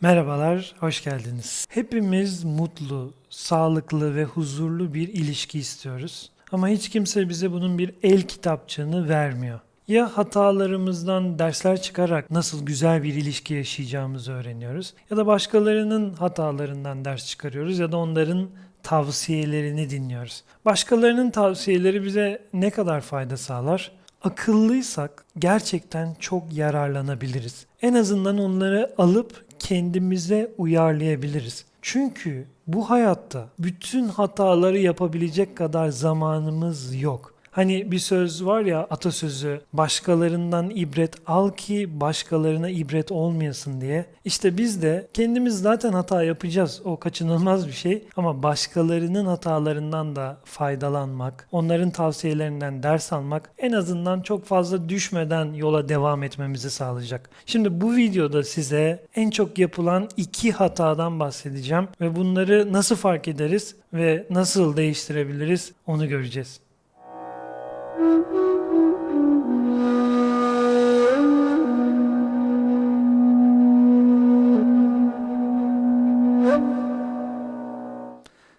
Merhabalar, hoş geldiniz. Hepimiz mutlu, sağlıklı ve huzurlu bir ilişki istiyoruz. Ama hiç kimse bize bunun bir el kitapçığını vermiyor. Ya hatalarımızdan dersler çıkarak nasıl güzel bir ilişki yaşayacağımızı öğreniyoruz ya da başkalarının hatalarından ders çıkarıyoruz ya da onların tavsiyelerini dinliyoruz. Başkalarının tavsiyeleri bize ne kadar fayda sağlar? Akıllıysak gerçekten çok yararlanabiliriz. En azından onları alıp kendimize uyarlayabiliriz. Çünkü bu hayatta bütün hataları yapabilecek kadar zamanımız yok. Hani bir söz var ya atasözü başkalarından ibret al ki başkalarına ibret olmayasın diye. İşte biz de kendimiz zaten hata yapacağız. O kaçınılmaz bir şey. Ama başkalarının hatalarından da faydalanmak, onların tavsiyelerinden ders almak en azından çok fazla düşmeden yola devam etmemizi sağlayacak. Şimdi bu videoda size en çok yapılan iki hatadan bahsedeceğim ve bunları nasıl fark ederiz ve nasıl değiştirebiliriz onu göreceğiz.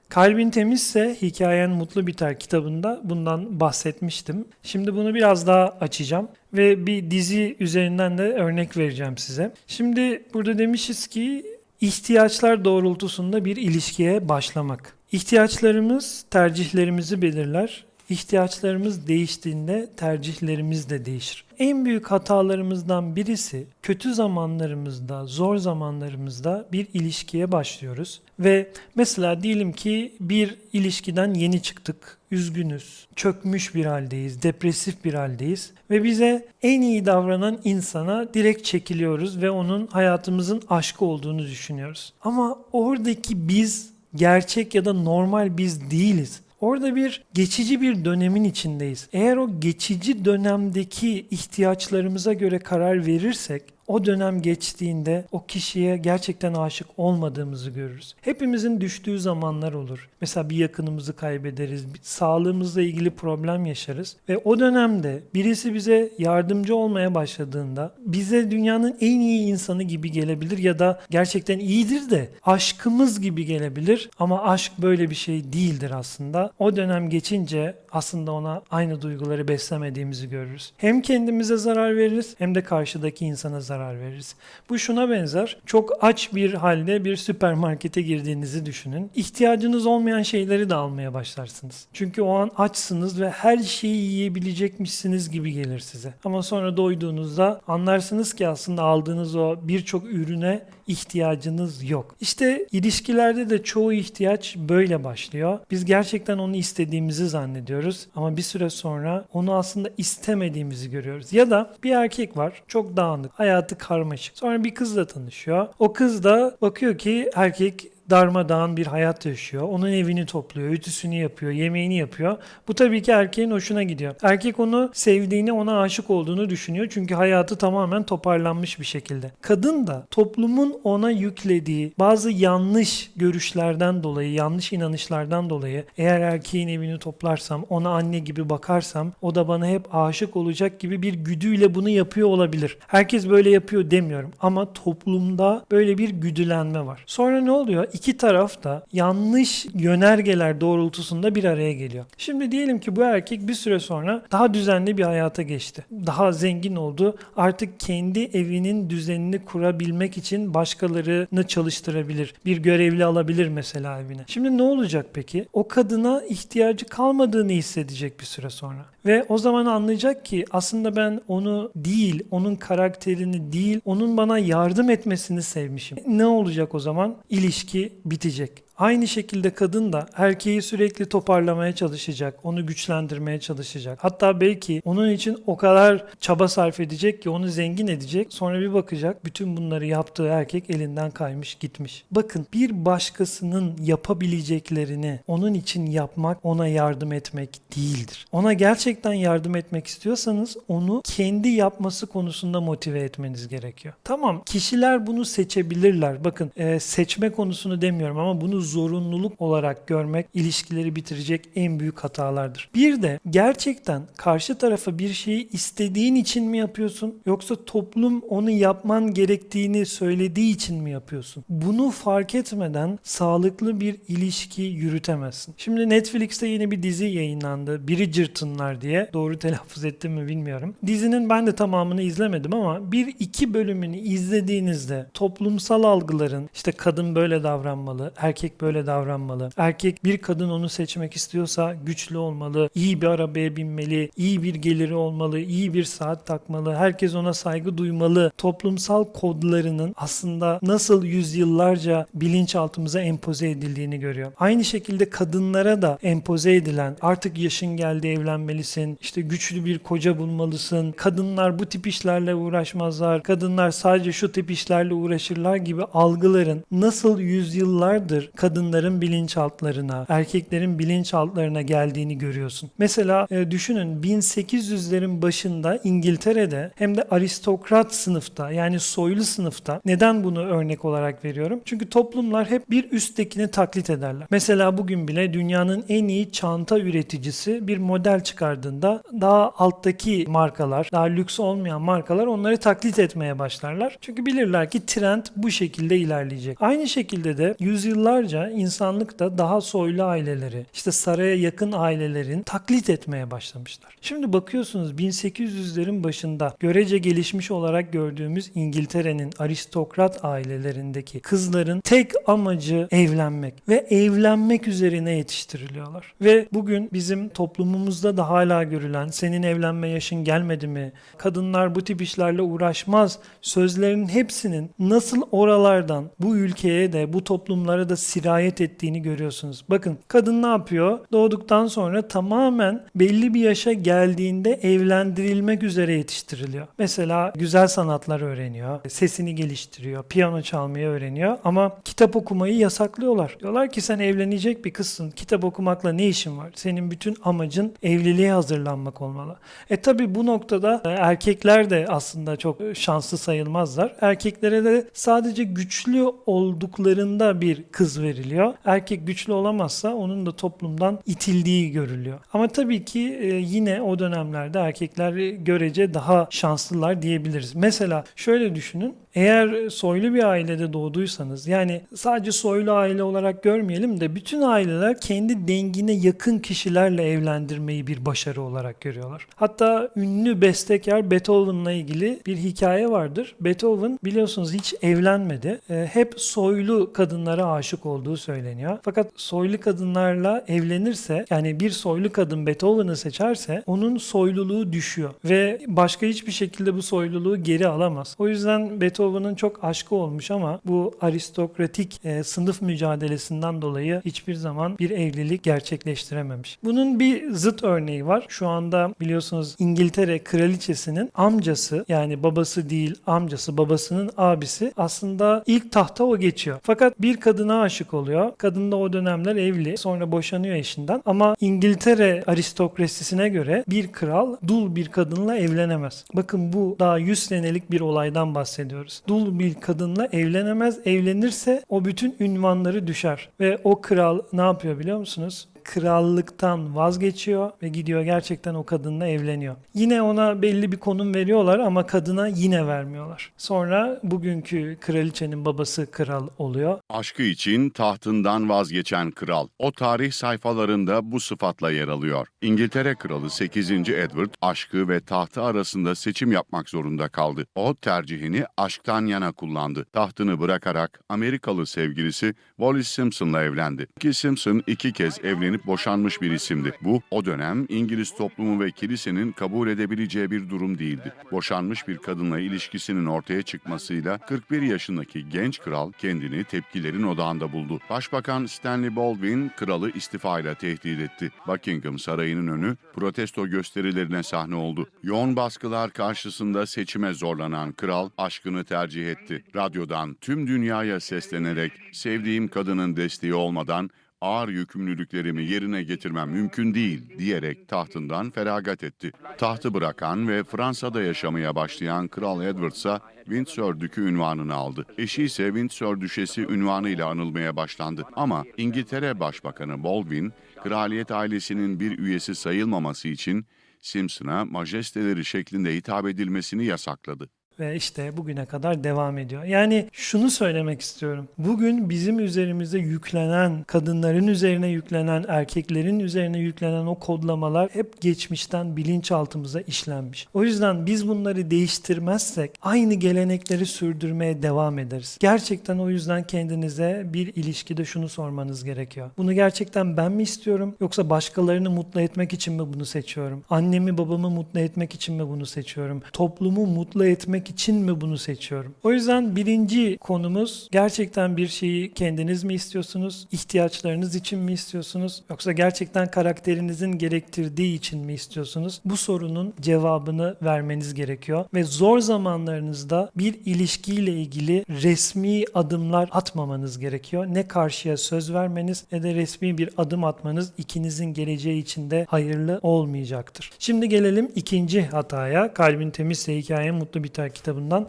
Kalbin temizse hikayen mutlu biter kitabında bundan bahsetmiştim. Şimdi bunu biraz daha açacağım ve bir dizi üzerinden de örnek vereceğim size. Şimdi burada demişiz ki ihtiyaçlar doğrultusunda bir ilişkiye başlamak. İhtiyaçlarımız tercihlerimizi belirler. İhtiyaçlarımız değiştiğinde tercihlerimiz de değişir. En büyük hatalarımızdan birisi kötü zamanlarımızda, zor zamanlarımızda bir ilişkiye başlıyoruz ve mesela diyelim ki bir ilişkiden yeni çıktık, üzgünüz, çökmüş bir haldeyiz, depresif bir haldeyiz ve bize en iyi davranan insana direkt çekiliyoruz ve onun hayatımızın aşkı olduğunu düşünüyoruz. Ama oradaki biz gerçek ya da normal biz değiliz. Orada bir geçici bir dönemin içindeyiz. Eğer o geçici dönemdeki ihtiyaçlarımıza göre karar verirsek o dönem geçtiğinde o kişiye gerçekten aşık olmadığımızı görürüz. Hepimizin düştüğü zamanlar olur. Mesela bir yakınımızı kaybederiz, sağlığımızla ilgili problem yaşarız ve o dönemde birisi bize yardımcı olmaya başladığında bize dünyanın en iyi insanı gibi gelebilir ya da gerçekten iyidir de aşkımız gibi gelebilir ama aşk böyle bir şey değildir aslında. O dönem geçince aslında ona aynı duyguları beslemediğimizi görürüz. Hem kendimize zarar veririz hem de karşıdaki insana zarar veririz. Bu şuna benzer. Çok aç bir halde bir süpermarkete girdiğinizi düşünün. İhtiyacınız olmayan şeyleri de almaya başlarsınız. Çünkü o an açsınız ve her şeyi yiyebilecekmişsiniz gibi gelir size. Ama sonra doyduğunuzda anlarsınız ki aslında aldığınız o birçok ürüne ihtiyacınız yok. İşte ilişkilerde de çoğu ihtiyaç böyle başlıyor. Biz gerçekten onu istediğimizi zannediyoruz ama bir süre sonra onu aslında istemediğimizi görüyoruz. Ya da bir erkek var çok dağınık, hayatı karmaşık. Sonra bir kızla tanışıyor. O kız da bakıyor ki erkek darmadağın bir hayat yaşıyor. Onun evini topluyor, ütüsünü yapıyor, yemeğini yapıyor. Bu tabii ki erkeğin hoşuna gidiyor. Erkek onu sevdiğini, ona aşık olduğunu düşünüyor. Çünkü hayatı tamamen toparlanmış bir şekilde. Kadın da toplumun ona yüklediği bazı yanlış görüşlerden dolayı, yanlış inanışlardan dolayı eğer erkeğin evini toplarsam, ona anne gibi bakarsam o da bana hep aşık olacak gibi bir güdüyle bunu yapıyor olabilir. Herkes böyle yapıyor demiyorum ama toplumda böyle bir güdülenme var. Sonra ne oluyor? İki taraf da yanlış yönergeler doğrultusunda bir araya geliyor. Şimdi diyelim ki bu erkek bir süre sonra daha düzenli bir hayata geçti. Daha zengin oldu. Artık kendi evinin düzenini kurabilmek için başkalarını çalıştırabilir. Bir görevli alabilir mesela evine. Şimdi ne olacak peki? O kadına ihtiyacı kalmadığını hissedecek bir süre sonra. Ve o zaman anlayacak ki aslında ben onu değil, onun karakterini değil, onun bana yardım etmesini sevmişim. Ne olacak o zaman? İlişki bitecek. Aynı şekilde kadın da erkeği sürekli toparlamaya çalışacak, onu güçlendirmeye çalışacak. Hatta belki onun için o kadar çaba sarf edecek ki onu zengin edecek. Sonra bir bakacak bütün bunları yaptığı erkek elinden kaymış gitmiş. Bakın bir başkasının yapabileceklerini onun için yapmak ona yardım etmek değildir. Ona gerçekten yardım etmek istiyorsanız onu kendi yapması konusunda motive etmeniz gerekiyor. Tamam kişiler bunu seçebilirler. Bakın e, seçme konusunu demiyorum ama bunu zorunluluk olarak görmek ilişkileri bitirecek en büyük hatalardır. Bir de gerçekten karşı tarafa bir şeyi istediğin için mi yapıyorsun yoksa toplum onu yapman gerektiğini söylediği için mi yapıyorsun? Bunu fark etmeden sağlıklı bir ilişki yürütemezsin. Şimdi Netflix'te yeni bir dizi yayınlandı. Bridgerton'lar diye. Doğru telaffuz ettim mi bilmiyorum. Dizinin ben de tamamını izlemedim ama bir iki bölümünü izlediğinizde toplumsal algıların işte kadın böyle davranmalı, erkek böyle davranmalı. Erkek bir kadın onu seçmek istiyorsa güçlü olmalı, iyi bir arabaya binmeli, iyi bir geliri olmalı, iyi bir saat takmalı, herkes ona saygı duymalı. Toplumsal kodlarının aslında nasıl yüzyıllarca bilinçaltımıza empoze edildiğini görüyor. Aynı şekilde kadınlara da empoze edilen artık yaşın geldi evlenmelisin, işte güçlü bir koca bulmalısın, kadınlar bu tip işlerle uğraşmazlar, kadınlar sadece şu tip işlerle uğraşırlar gibi algıların nasıl yüzyıllardır kadınların bilinçaltlarına, erkeklerin bilinçaltlarına geldiğini görüyorsun. Mesela e, düşünün 1800'lerin başında İngiltere'de hem de aristokrat sınıfta yani soylu sınıfta neden bunu örnek olarak veriyorum? Çünkü toplumlar hep bir üsttekini taklit ederler. Mesela bugün bile dünyanın en iyi çanta üreticisi bir model çıkardığında daha alttaki markalar, daha lüks olmayan markalar onları taklit etmeye başlarlar. Çünkü bilirler ki trend bu şekilde ilerleyecek. Aynı şekilde de yüzyıllarca insanlık da daha soylu aileleri, işte saraya yakın ailelerin taklit etmeye başlamışlar. Şimdi bakıyorsunuz 1800'lerin başında görece gelişmiş olarak gördüğümüz İngiltere'nin aristokrat ailelerindeki kızların tek amacı evlenmek ve evlenmek üzerine yetiştiriliyorlar. Ve bugün bizim toplumumuzda da hala görülen senin evlenme yaşın gelmedi mi? Kadınlar bu tip işlerle uğraşmaz sözlerinin hepsinin nasıl oralardan bu ülkeye de bu toplumlara da sirayet ettiğini görüyorsunuz. Bakın kadın ne yapıyor? Doğduktan sonra tamamen belli bir yaşa geldiğinde evlendirilmek üzere yetiştiriliyor. Mesela güzel sanatlar öğreniyor, sesini geliştiriyor, piyano çalmayı öğreniyor ama kitap okumayı yasaklıyorlar. Diyorlar ki sen evlenecek bir kızsın. Kitap okumakla ne işin var? Senin bütün amacın evliliğe hazırlanmak olmalı. E tabi bu noktada e, erkekler de aslında çok şanslı sayılmazlar. Erkeklere de sadece güçlü olduklarında bir kız veriliyor. Erkek güçlü olamazsa onun da toplumdan itildiği görülüyor. Ama tabii ki e, yine o dönemlerde erkekler görece daha şanslılar diyebiliriz. Mesela şöyle düşünün. Eğer soylu bir ailede doğduysanız yani sadece soylu aile olarak görmeyelim de bütün aileler kendi dengine yakın kişilerle evlendirmeyi bir başarı olarak görüyorlar. Hatta ünlü bestekar Beethoven'la ilgili bir hikaye vardır. Beethoven biliyorsunuz hiç evlenmedi. E, hep soylu kadınlara aşık olduğu söyleniyor. Fakat soylu kadınlarla evlenirse yani bir soylu kadın Beethoven'ı seçerse onun soyluluğu düşüyor ve başka hiçbir şekilde bu soyluluğu geri alamaz. O yüzden Beethoven'ın çok aşkı olmuş ama bu aristokratik e, sınıf mücadelesinden dolayı hiçbir zaman bir evlilik gerçekleştirememiş. Bunun bir zıt örneği var. Şu anda biliyorsunuz İngiltere kraliçesinin amcası yani babası değil amcası babasının abisi aslında ilk tahta o geçiyor. Fakat bir kadına aşık oluyor. Kadın da o dönemler evli. Sonra boşanıyor eşinden. Ama İngiltere aristokrasisine göre bir kral dul bir kadınla evlenemez. Bakın bu daha 100 senelik bir olaydan bahsediyoruz. Dul bir kadınla evlenemez. Evlenirse o bütün ünvanları düşer. Ve o kral ne yapıyor biliyor musunuz? Krallıktan vazgeçiyor ve gidiyor gerçekten o kadınla evleniyor. Yine ona belli bir konum veriyorlar ama kadına yine vermiyorlar. Sonra bugünkü kraliçenin babası kral oluyor. Aşkı için tahtından vazgeçen kral. O tarih sayfalarında bu sıfatla yer alıyor. İngiltere Kralı 8. Edward aşkı ve tahtı arasında seçim yapmak zorunda kaldı. O tercihini aşktan yana kullandı. Tahtını bırakarak Amerikalı sevgilisi Wallis Simpson'la evlendi. Ki Simpson iki kez evlenip boşanmış bir isimdi. Bu o dönem İngiliz toplumu ve kilisenin kabul edebileceği bir durum değildi. Boşanmış bir kadınla ilişkisinin ortaya çıkmasıyla 41 yaşındaki genç kral kendini tepkilerin odağında buldu. Başbakan Stanley Baldwin kralı istifayla tehdit etti. Buckingham Sarayı'nın önü protesto gösterilerine sahne oldu. Yoğun baskılar karşısında seçime zorlanan kral aşkını tercih etti. Radyodan tüm dünyaya seslenerek sevdiğim kadının desteği olmadan ağır yükümlülüklerimi yerine getirmem mümkün değil diyerek tahtından feragat etti. Tahtı bırakan ve Fransa'da yaşamaya başlayan Kral Edward'sa Windsor Dükü ünvanını aldı. Eşi ise Windsor Düşesi ünvanıyla anılmaya başlandı. Ama İngiltere Başbakanı Baldwin, kraliyet ailesinin bir üyesi sayılmaması için Simpson'a majesteleri şeklinde hitap edilmesini yasakladı. Ve işte bugüne kadar devam ediyor. Yani şunu söylemek istiyorum. Bugün bizim üzerimize yüklenen, kadınların üzerine yüklenen, erkeklerin üzerine yüklenen o kodlamalar hep geçmişten bilinçaltımıza işlenmiş. O yüzden biz bunları değiştirmezsek aynı gelenekleri sürdürmeye devam ederiz. Gerçekten o yüzden kendinize bir ilişkide şunu sormanız gerekiyor. Bunu gerçekten ben mi istiyorum yoksa başkalarını mutlu etmek için mi bunu seçiyorum? Annemi babamı mutlu etmek için mi bunu seçiyorum? Toplumu mutlu etmek için mi bunu seçiyorum? O yüzden birinci konumuz gerçekten bir şeyi kendiniz mi istiyorsunuz? İhtiyaçlarınız için mi istiyorsunuz? Yoksa gerçekten karakterinizin gerektirdiği için mi istiyorsunuz? Bu sorunun cevabını vermeniz gerekiyor ve zor zamanlarınızda bir ilişkiyle ilgili resmi adımlar atmamanız gerekiyor. Ne karşıya söz vermeniz ne de resmi bir adım atmanız ikinizin geleceği için de hayırlı olmayacaktır. Şimdi gelelim ikinci hataya. Kalbin temizse hikaye mutlu biter kitabından.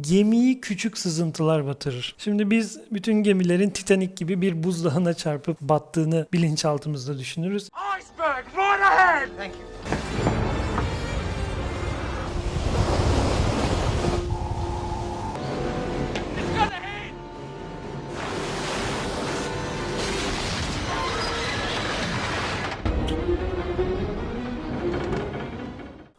Gemiyi küçük sızıntılar batırır. Şimdi biz bütün gemilerin Titanic gibi bir buzdağına çarpıp battığını bilinçaltımızda düşünürüz. Iceberg, right ahead! Thank you.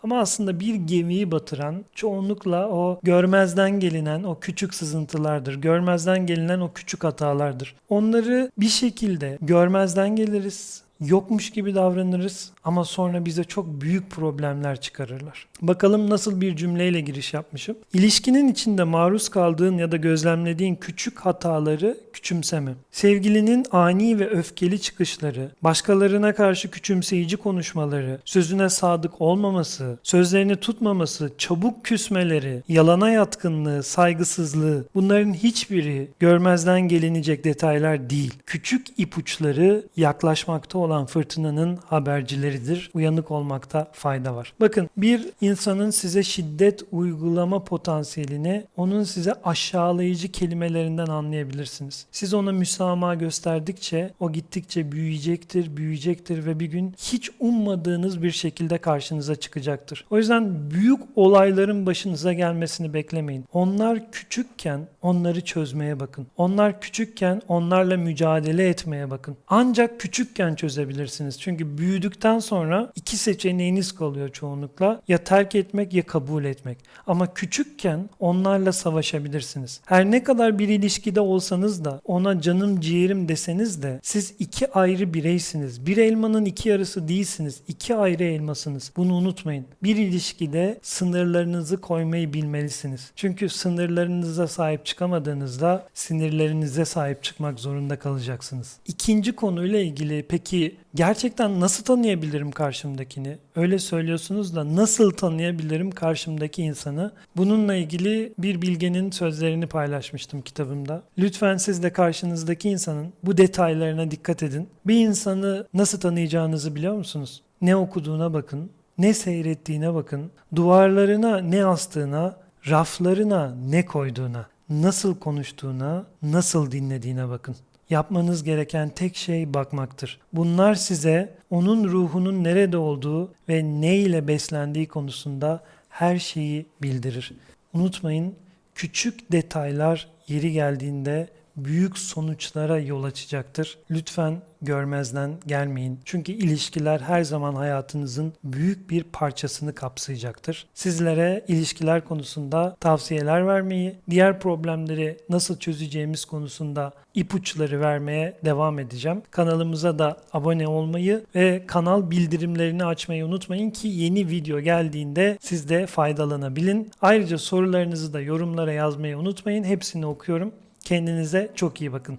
Ama aslında bir gemiyi batıran çoğunlukla o görmezden gelinen o küçük sızıntılardır. Görmezden gelinen o küçük hatalardır. Onları bir şekilde görmezden geliriz, yokmuş gibi davranırız ama sonra bize çok büyük problemler çıkarırlar. Bakalım nasıl bir cümleyle giriş yapmışım. İlişkinin içinde maruz kaldığın ya da gözlemlediğin küçük hataları küçümseme. Sevgilinin ani ve öfkeli çıkışları, başkalarına karşı küçümseyici konuşmaları, sözüne sadık olmaması, sözlerini tutmaması, çabuk küsmeleri, yalana yatkınlığı, saygısızlığı bunların hiçbiri görmezden gelinecek detaylar değil. Küçük ipuçları yaklaşmakta olan fırtınanın habercileridir. Uyanık olmakta fayda var. Bakın bir insanın size şiddet uygulama potansiyelini onun size aşağılayıcı kelimelerinden anlayabilirsiniz. Siz ona müsamaha gösterdikçe o gittikçe büyüyecektir, büyüyecektir ve bir gün hiç ummadığınız bir şekilde karşınıza çıkacaktır. O yüzden büyük olayların başınıza gelmesini beklemeyin. Onlar küçükken onları çözmeye bakın. Onlar küçükken onlarla mücadele etmeye bakın. Ancak küçükken çözebilirsiniz. Çünkü büyüdükten sonra iki seçeneğiniz kalıyor çoğunlukla. Ya terk etmek ya kabul etmek. Ama küçükken onlarla savaşabilirsiniz. Her ne kadar bir ilişkide olsanız da ona canım ciğerim deseniz de siz iki ayrı bireysiniz. Bir elmanın iki yarısı değilsiniz. İki ayrı elmasınız. Bunu unutmayın. Bir ilişkide sınırlarınızı koymayı bilmelisiniz. Çünkü sınırlarınıza sahip çıkamadığınızda sinirlerinize sahip çıkmak zorunda kalacaksınız. İkinci konuyla ilgili peki gerçekten nasıl tanıyabilirim karşımdakini? Öyle söylüyorsunuz da nasıl tanıyabilirim karşımdaki insanı? Bununla ilgili bir bilgenin sözlerini paylaşmıştım kitabımda. Lütfen siz de karşınızdaki insanın bu detaylarına dikkat edin. Bir insanı nasıl tanıyacağınızı biliyor musunuz? Ne okuduğuna bakın, ne seyrettiğine bakın, duvarlarına ne astığına, raflarına ne koyduğuna, nasıl konuştuğuna, nasıl dinlediğine bakın. Yapmanız gereken tek şey bakmaktır. Bunlar size onun ruhunun nerede olduğu ve ne ile beslendiği konusunda her şeyi bildirir. Unutmayın, küçük detaylar yeri geldiğinde büyük sonuçlara yol açacaktır. Lütfen görmezden gelmeyin. Çünkü ilişkiler her zaman hayatınızın büyük bir parçasını kapsayacaktır. Sizlere ilişkiler konusunda tavsiyeler vermeyi, diğer problemleri nasıl çözeceğimiz konusunda ipuçları vermeye devam edeceğim. Kanalımıza da abone olmayı ve kanal bildirimlerini açmayı unutmayın ki yeni video geldiğinde siz de faydalanabilin. Ayrıca sorularınızı da yorumlara yazmayı unutmayın. Hepsini okuyorum. Kendinize çok iyi bakın.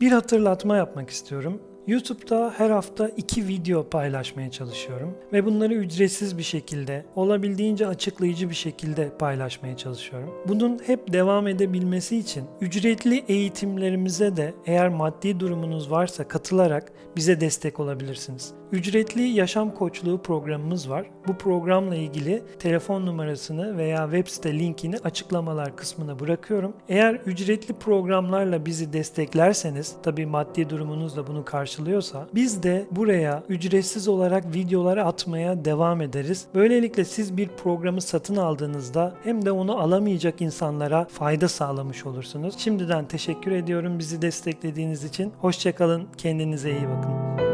Bir hatırlatma yapmak istiyorum. YouTube'da her hafta iki video paylaşmaya çalışıyorum ve bunları ücretsiz bir şekilde, olabildiğince açıklayıcı bir şekilde paylaşmaya çalışıyorum. Bunun hep devam edebilmesi için ücretli eğitimlerimize de eğer maddi durumunuz varsa katılarak bize destek olabilirsiniz. Ücretli yaşam koçluğu programımız var. Bu programla ilgili telefon numarasını veya web site linkini açıklamalar kısmına bırakıyorum. Eğer ücretli programlarla bizi desteklerseniz, tabii maddi durumunuz da bunu karşılıyorsa, biz de buraya ücretsiz olarak videoları atmaya devam ederiz. Böylelikle siz bir programı satın aldığınızda hem de onu alamayacak insanlara fayda sağlamış olursunuz. Şimdiden teşekkür ediyorum bizi desteklediğiniz için. Hoşçakalın, kendinize iyi bakın.